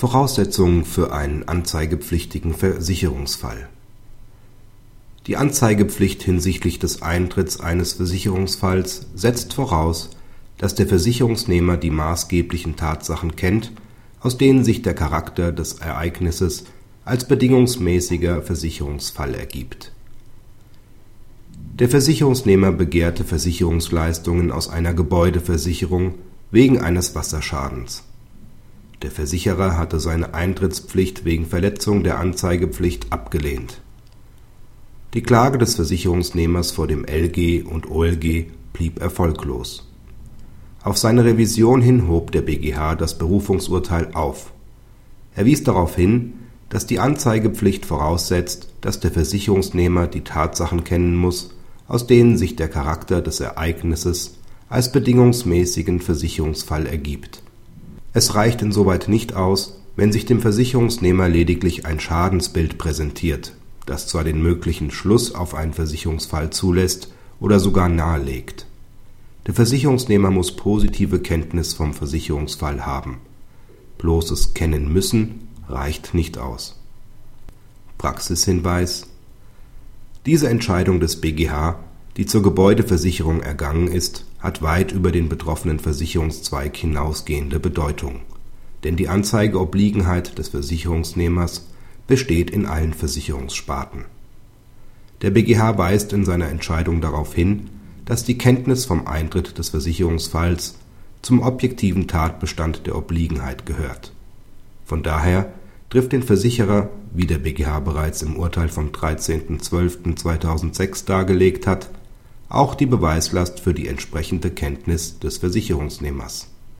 Voraussetzungen für einen anzeigepflichtigen Versicherungsfall Die Anzeigepflicht hinsichtlich des Eintritts eines Versicherungsfalls setzt voraus, dass der Versicherungsnehmer die maßgeblichen Tatsachen kennt, aus denen sich der Charakter des Ereignisses als bedingungsmäßiger Versicherungsfall ergibt. Der Versicherungsnehmer begehrte Versicherungsleistungen aus einer Gebäudeversicherung wegen eines Wasserschadens. Der Versicherer hatte seine Eintrittspflicht wegen Verletzung der Anzeigepflicht abgelehnt. Die Klage des Versicherungsnehmers vor dem LG und OLG blieb erfolglos. Auf seine Revision hin hob der BGH das Berufungsurteil auf. Er wies darauf hin, dass die Anzeigepflicht voraussetzt, dass der Versicherungsnehmer die Tatsachen kennen muss, aus denen sich der Charakter des Ereignisses als bedingungsmäßigen Versicherungsfall ergibt. Es reicht insoweit nicht aus, wenn sich dem Versicherungsnehmer lediglich ein Schadensbild präsentiert, das zwar den möglichen Schluss auf einen Versicherungsfall zulässt oder sogar nahelegt. Der Versicherungsnehmer muss positive Kenntnis vom Versicherungsfall haben. Bloßes Kennen müssen reicht nicht aus. Praxishinweis Diese Entscheidung des BGH, die zur Gebäudeversicherung ergangen ist, hat weit über den betroffenen Versicherungszweig hinausgehende Bedeutung, denn die Anzeigeobliegenheit des Versicherungsnehmers besteht in allen Versicherungssparten. Der BGH weist in seiner Entscheidung darauf hin, dass die Kenntnis vom Eintritt des Versicherungsfalls zum objektiven Tatbestand der Obliegenheit gehört. Von daher trifft den Versicherer, wie der BGH bereits im Urteil vom 13.12.2006 dargelegt hat, auch die Beweislast für die entsprechende Kenntnis des Versicherungsnehmers